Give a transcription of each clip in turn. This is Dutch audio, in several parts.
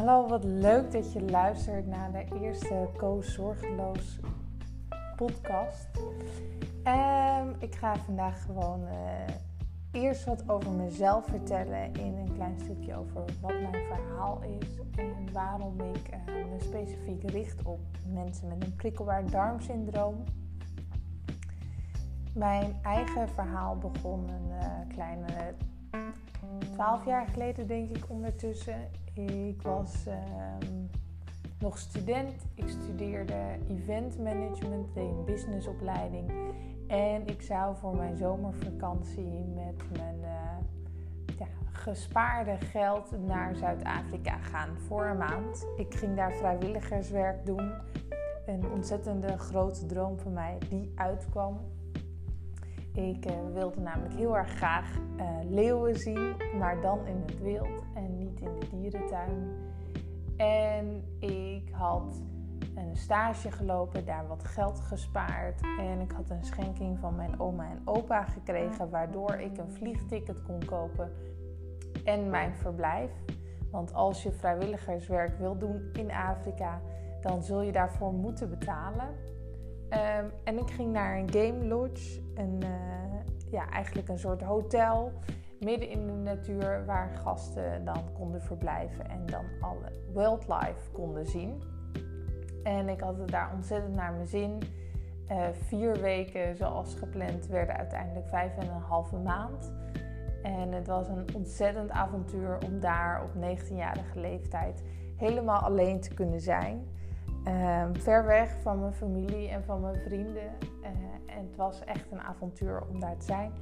Hallo, wat leuk dat je luistert naar de eerste Koos Zorgeloos podcast. Um, ik ga vandaag gewoon uh, eerst wat over mezelf vertellen in een klein stukje over wat mijn verhaal is en waarom ik uh, me specifiek richt op mensen met een prikkelbaar darmsyndroom. Mijn eigen verhaal begon een uh, kleine 12 jaar geleden, denk ik ondertussen. Ik was ehm, nog student. Ik studeerde event management, deed een businessopleiding. En ik zou voor mijn zomervakantie met mijn uh, ja, gespaarde geld naar Zuid-Afrika gaan voor een maand. Ik ging daar vrijwilligerswerk doen. Een ontzettende grote droom van mij die uitkwam. Ik uh, wilde namelijk heel erg graag uh, leeuwen zien, maar dan in het wild en niet in de dierentuin. En ik had een stage gelopen, daar wat geld gespaard en ik had een schenking van mijn oma en opa gekregen, waardoor ik een vliegticket kon kopen en mijn verblijf. Want als je vrijwilligerswerk wil doen in Afrika, dan zul je daarvoor moeten betalen. Um, en ik ging naar een game lodge, een, uh, ja, eigenlijk een soort hotel midden in de natuur waar gasten dan konden verblijven en dan alle wildlife konden zien. En ik had het daar ontzettend naar mijn zin. Uh, vier weken zoals gepland werden uiteindelijk vijf en een halve maand. En het was een ontzettend avontuur om daar op 19-jarige leeftijd helemaal alleen te kunnen zijn. Uh, ver weg van mijn familie en van mijn vrienden. Uh, en het was echt een avontuur om daar te zijn.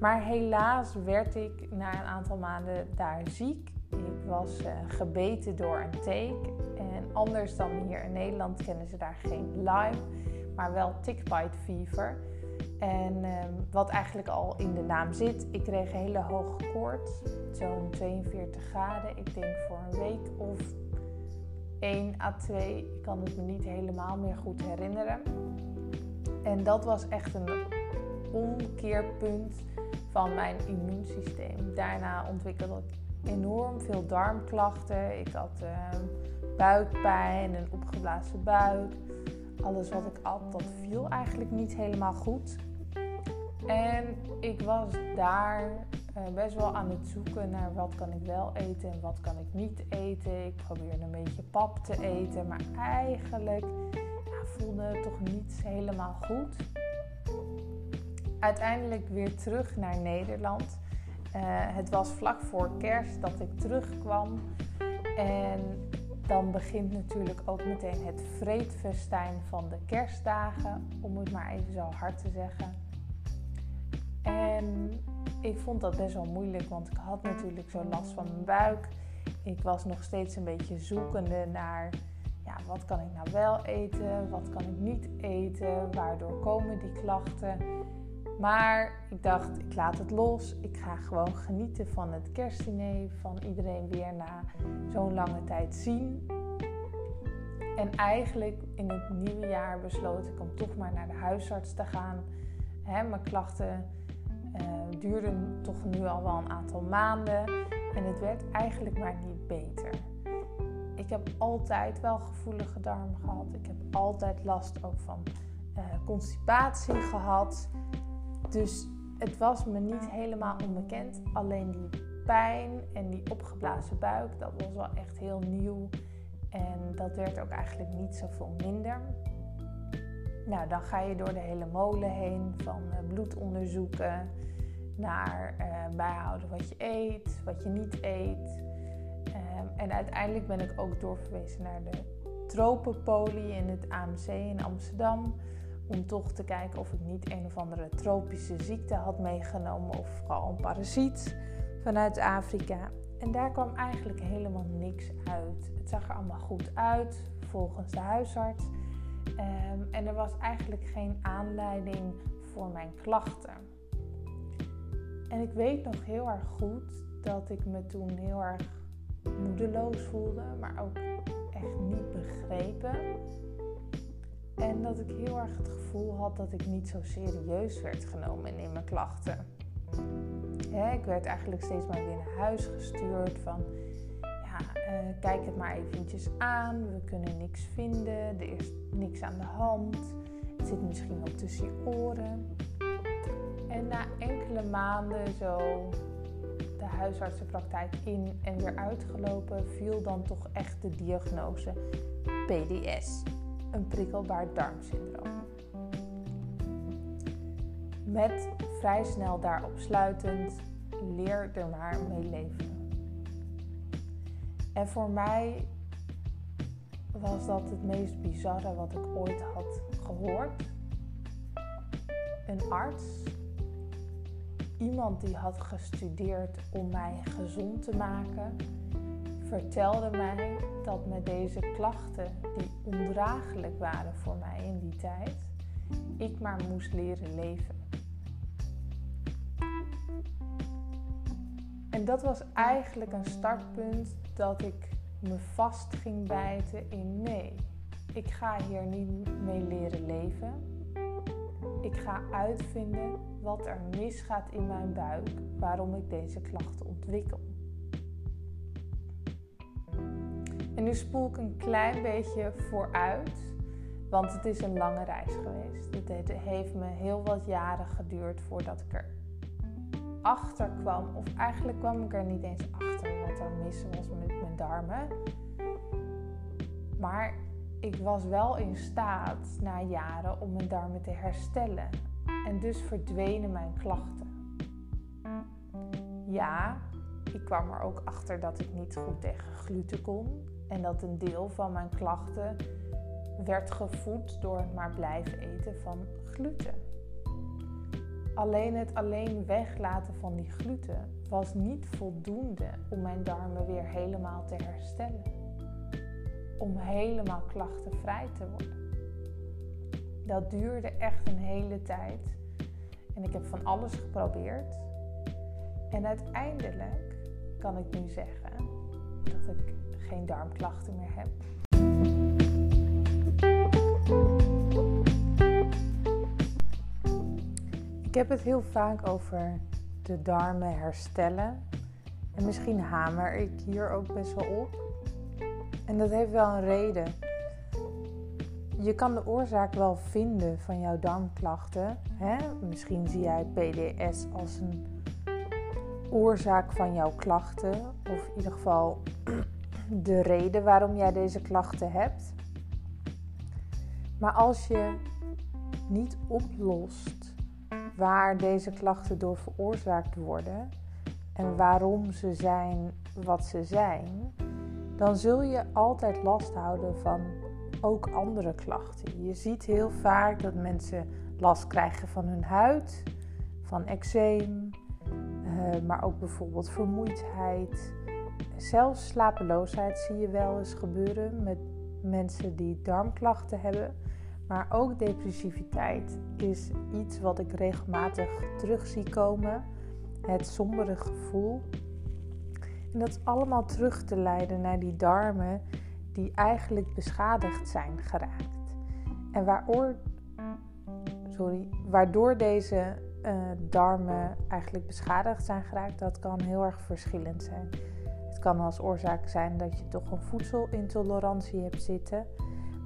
Maar helaas werd ik na een aantal maanden daar ziek. Ik was uh, gebeten door een teek. En anders dan hier in Nederland kennen ze daar geen Lyme, maar wel tickbite fever. En um, wat eigenlijk al in de naam zit, ik kreeg een hele hoge koorts, zo'n 42 graden. Ik denk voor een week of 1 à 2. Ik kan het me niet helemaal meer goed herinneren. En dat was echt een omkeerpunt van mijn immuunsysteem. Daarna ontwikkelde ik enorm veel darmklachten. Ik had uh, buikpijn, een opgeblazen buik. Alles wat ik at, dat viel eigenlijk niet helemaal goed. En ik was daar best wel aan het zoeken naar wat kan ik wel eten en wat kan ik niet eten. Ik probeerde een beetje pap te eten, maar eigenlijk voelde het toch niet helemaal goed uiteindelijk weer terug naar Nederland. Uh, het was vlak voor kerst dat ik terugkwam. En dan begint natuurlijk ook meteen het vreedfestijn van de kerstdagen, om het maar even zo hard te zeggen. En ik vond dat best wel moeilijk, want ik had natuurlijk zo last van mijn buik. Ik was nog steeds een beetje zoekende naar ja, wat kan ik nou wel eten, wat kan ik niet eten, waardoor komen die klachten. Maar ik dacht, ik laat het los. Ik ga gewoon genieten van het kerstdiner, van iedereen weer na zo'n lange tijd zien. En eigenlijk in het nieuwe jaar besloot ik om toch maar naar de huisarts te gaan. Mijn klachten uh, duurden toch nu al wel een aantal maanden en het werd eigenlijk maar niet beter. Ik heb altijd wel gevoelige darm gehad. Ik heb altijd last ook van uh, constipatie gehad. Dus het was me niet helemaal onbekend. Alleen die pijn en die opgeblazen buik, dat was wel echt heel nieuw. En dat werd ook eigenlijk niet zoveel minder. Nou, dan ga je door de hele molen heen van uh, bloedonderzoeken naar uh, bijhouden wat je eet, wat je niet eet. Um, en uiteindelijk ben ik ook doorverwezen naar de tropenpolie in het AMC in Amsterdam. Om toch te kijken of ik niet een of andere tropische ziekte had meegenomen of vooral een parasiet vanuit Afrika. En daar kwam eigenlijk helemaal niks uit. Het zag er allemaal goed uit volgens de huisarts. Um, en er was eigenlijk geen aanleiding voor mijn klachten. En ik weet nog heel erg goed dat ik me toen heel erg moedeloos voelde, maar ook echt niet begrepen. En dat ik heel erg het gevoel had dat ik niet zo serieus werd genomen in mijn klachten. ik werd eigenlijk steeds maar weer naar huis gestuurd van... Ja, uh, kijk het maar eventjes aan. We kunnen niks vinden. Er is niks aan de hand. Het zit misschien wel tussen je oren. En na enkele maanden zo de huisartsenpraktijk in en weer uitgelopen, viel dan toch echt de diagnose PDS, een prikkelbaar darmsyndroom. Met vrij snel daarop sluitend, leer er maar mee leven. En voor mij was dat het meest bizarre wat ik ooit had gehoord. Een arts, iemand die had gestudeerd om mij gezond te maken, vertelde mij dat met deze klachten, die ondraaglijk waren voor mij in die tijd, ik maar moest leren leven. En dat was eigenlijk een startpunt dat ik me vast ging bijten in nee, ik ga hier niet mee leren leven. Ik ga uitvinden wat er misgaat in mijn buik, waarom ik deze klachten ontwikkel. En nu spoel ik een klein beetje vooruit, want het is een lange reis geweest. Het heeft me heel wat jaren geduurd voordat ik er achter kwam, of eigenlijk kwam ik er niet eens achter wat er mis was met mijn darmen. Maar ik was wel in staat na jaren om mijn darmen te herstellen. En dus verdwenen mijn klachten. Ja, ik kwam er ook achter dat ik niet goed tegen gluten kon. En dat een deel van mijn klachten werd gevoed door het maar blijven eten van gluten. Alleen het alleen weglaten van die gluten was niet voldoende om mijn darmen weer helemaal te herstellen. Om helemaal klachtenvrij te worden. Dat duurde echt een hele tijd. En ik heb van alles geprobeerd. En uiteindelijk kan ik nu zeggen dat ik geen darmklachten meer heb. Heb het heel vaak over de darmen herstellen. En misschien hamer ik hier ook best wel op. En dat heeft wel een reden. Je kan de oorzaak wel vinden van jouw darmklachten. Hè? Misschien zie jij PDS als een oorzaak van jouw klachten. Of in ieder geval de reden waarom jij deze klachten hebt. Maar als je niet oplost waar deze klachten door veroorzaakt worden en waarom ze zijn wat ze zijn, dan zul je altijd last houden van ook andere klachten. Je ziet heel vaak dat mensen last krijgen van hun huid, van eczeem, eh, maar ook bijvoorbeeld vermoeidheid. Zelfs slapeloosheid zie je wel eens gebeuren met mensen die darmklachten hebben. Maar ook depressiviteit is iets wat ik regelmatig terug zie komen. Het sombere gevoel. En dat is allemaal terug te leiden naar die darmen die eigenlijk beschadigd zijn geraakt. En waardoor, sorry, waardoor deze uh, darmen eigenlijk beschadigd zijn geraakt, dat kan heel erg verschillend zijn. Het kan als oorzaak zijn dat je toch een voedselintolerantie hebt zitten.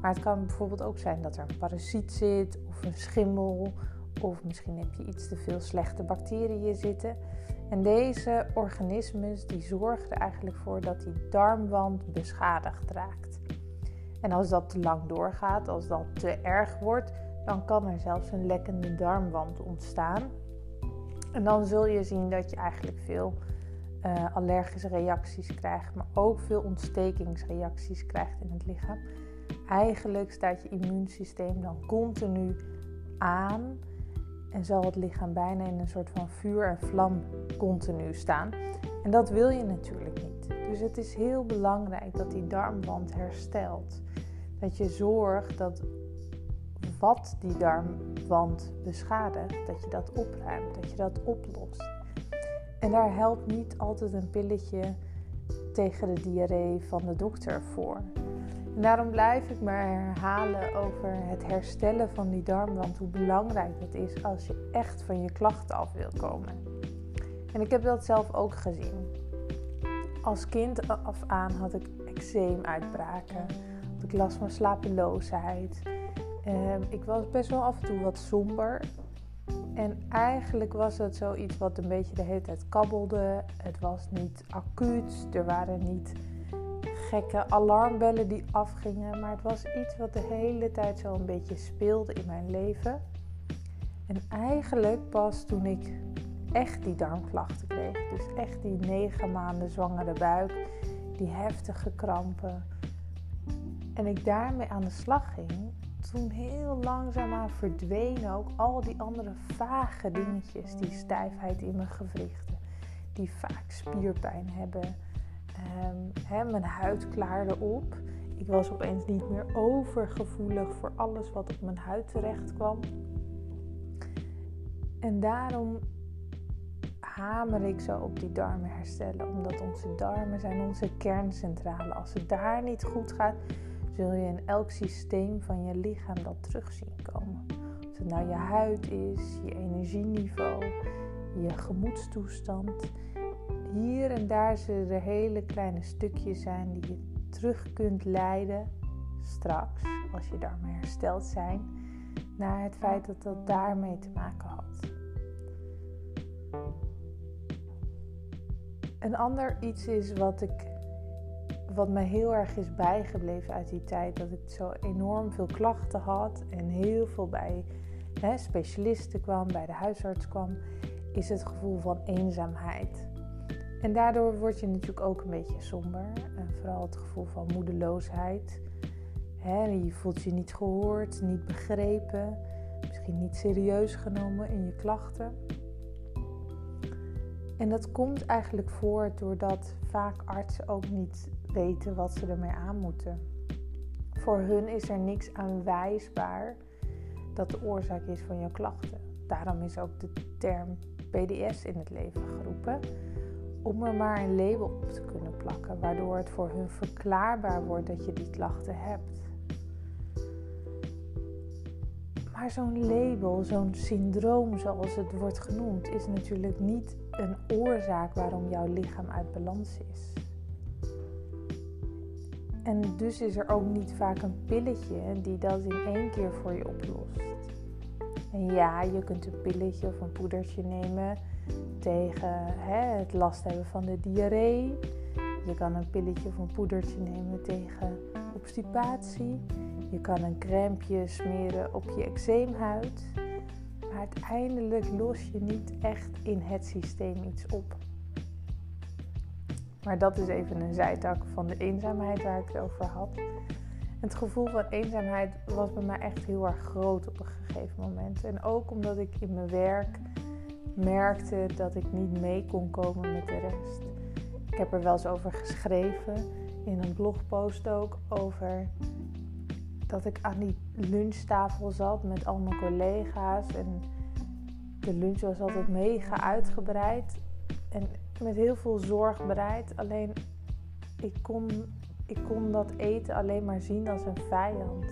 Maar het kan bijvoorbeeld ook zijn dat er een parasiet zit of een schimmel. Of misschien heb je iets te veel slechte bacteriën zitten. En deze organismen die zorgen er eigenlijk voor dat die darmwand beschadigd raakt. En als dat te lang doorgaat, als dat te erg wordt, dan kan er zelfs een lekkende darmwand ontstaan. En dan zul je zien dat je eigenlijk veel uh, allergische reacties krijgt, maar ook veel ontstekingsreacties krijgt in het lichaam. Eigenlijk staat je immuunsysteem dan continu aan en zal het lichaam bijna in een soort van vuur en vlam continu staan. En dat wil je natuurlijk niet. Dus het is heel belangrijk dat die darmwand herstelt. Dat je zorgt dat wat die darmwand beschadigt, dat je dat opruimt, dat je dat oplost. En daar helpt niet altijd een pilletje tegen de diarree van de dokter voor. Daarom blijf ik maar herhalen over het herstellen van die darmwand, hoe belangrijk dat is als je echt van je klachten af wilt komen. En ik heb dat zelf ook gezien. als kind af aan had ik eczeemuitbraken. Had ik last van slapeloosheid. Ehm, ik was best wel af en toe wat somber. En eigenlijk was het zoiets wat een beetje de hele tijd kabbelde. Het was niet acuut. Er waren niet gekke alarmbellen die afgingen. Maar het was iets wat de hele tijd zo een beetje speelde in mijn leven. En eigenlijk pas toen ik echt die darmklachten kreeg. Dus echt die negen maanden zwangere buik. Die heftige krampen. En ik daarmee aan de slag ging. Toen heel langzaamaan verdwenen ook al die andere vage dingetjes. Die stijfheid in mijn gewrichten. Die vaak spierpijn hebben. Um, mijn huid klaarde op. Ik was opeens niet meer overgevoelig voor alles wat op mijn huid terecht kwam. En daarom hamer ik zo op die darmen herstellen. Omdat onze darmen zijn onze kerncentrale. Als het daar niet goed gaat, zul je in elk systeem van je lichaam dat terug zien komen. Of het nou je huid is, je energieniveau, je gemoedstoestand. Hier en daar zullen er hele kleine stukjes zijn die je terug kunt leiden straks, als je darmen hersteld zijn, naar het feit dat dat daarmee te maken had. Een ander iets is wat ik wat me heel erg is bijgebleven uit die tijd. Dat ik zo enorm veel klachten had en heel veel bij hè, specialisten kwam, bij de huisarts kwam, is het gevoel van eenzaamheid. En daardoor word je natuurlijk ook een beetje somber. En vooral het gevoel van moedeloosheid. Je voelt je niet gehoord, niet begrepen, misschien niet serieus genomen in je klachten. En dat komt eigenlijk voort doordat vaak artsen ook niet weten wat ze ermee aan moeten. Voor hun is er niks aanwijsbaar dat de oorzaak is van je klachten. Daarom is ook de term PDS in het leven geroepen. Om er maar een label op te kunnen plakken, waardoor het voor hun verklaarbaar wordt dat je die klachten hebt. Maar zo'n label, zo'n syndroom zoals het wordt genoemd, is natuurlijk niet een oorzaak waarom jouw lichaam uit balans is. En dus is er ook niet vaak een pilletje die dat in één keer voor je oplost. En ja, je kunt een pilletje of een poedertje nemen tegen hè, het last hebben van de diarree. Je kan een pilletje of een poedertje nemen tegen obstipatie. Je kan een crème smeren op je eczeemhuid. Maar uiteindelijk los je niet echt in het systeem iets op. Maar dat is even een zijtak van de eenzaamheid waar ik het over had. Het gevoel van eenzaamheid was bij mij echt heel erg groot op een gegeven moment. En ook omdat ik in mijn werk merkte dat ik niet mee kon komen met de rest. Ik heb er wel eens over geschreven in een blogpost ook over dat ik aan die lunchtafel zat met al mijn collega's. En de lunch was altijd mega uitgebreid en met heel veel zorg bereid. Alleen ik kon, ik kon dat eten alleen maar zien als een vijand.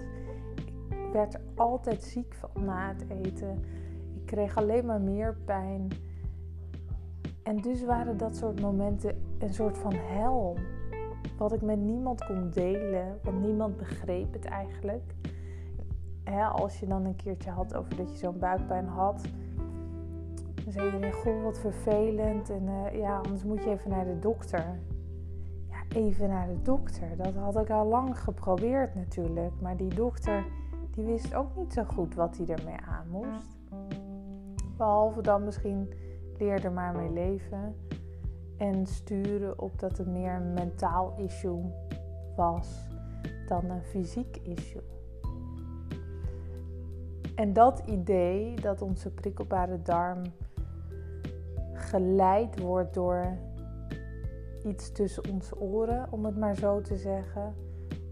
Ik werd er altijd ziek van na het eten. Ik kreeg alleen maar meer pijn. En dus waren dat soort momenten een soort van hel wat ik met niemand kon delen, want niemand begreep het eigenlijk. als je dan een keertje had over dat je zo'n buikpijn had, dan zei iedereen: Goh, wat vervelend. En uh, ja, anders moet je even naar de dokter. Ja, even naar de dokter. Dat had ik al lang geprobeerd natuurlijk. Maar die dokter, die wist ook niet zo goed wat hij ermee aan moest. Behalve dan misschien leer er maar mee leven en sturen op dat het meer een mentaal issue was dan een fysiek issue. En dat idee dat onze prikkelbare darm geleid wordt door iets tussen onze oren, om het maar zo te zeggen,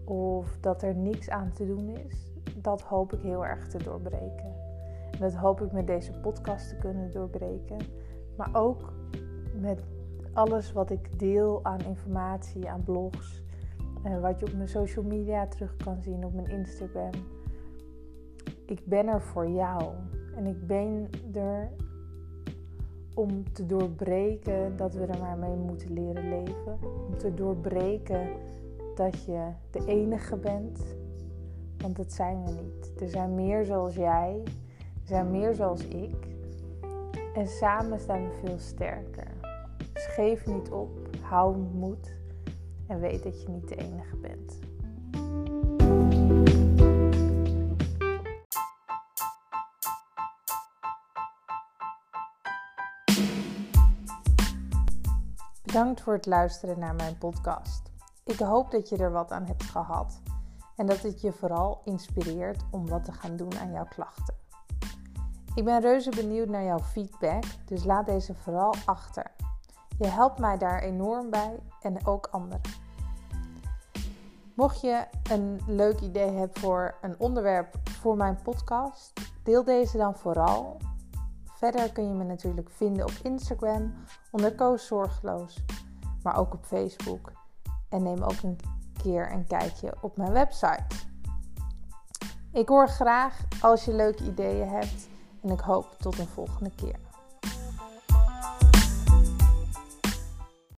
of dat er niks aan te doen is, dat hoop ik heel erg te doorbreken. Dat hoop ik met deze podcast te kunnen doorbreken, maar ook met alles wat ik deel aan informatie, aan blogs, uh, wat je op mijn social media terug kan zien, op mijn Instagram. Ik ben er voor jou en ik ben er om te doorbreken dat we er maar mee moeten leren leven. Om te doorbreken dat je de enige bent. Want dat zijn we niet. Er zijn meer zoals jij. Zijn meer zoals ik. En samen staan we veel sterker. Dus geef niet op. Hou moed. En weet dat je niet de enige bent. Bedankt voor het luisteren naar mijn podcast. Ik hoop dat je er wat aan hebt gehad en dat het je vooral inspireert om wat te gaan doen aan jouw klachten. Ik ben reuze benieuwd naar jouw feedback, dus laat deze vooral achter. Je helpt mij daar enorm bij en ook anderen. Mocht je een leuk idee hebben voor een onderwerp voor mijn podcast, deel deze dan vooral Verder kun je me natuurlijk vinden op Instagram onder Koos Zorgeloos, maar ook op Facebook. En neem ook een keer een kijkje op mijn website. Ik hoor graag als je leuke ideeën hebt en ik hoop tot een volgende keer.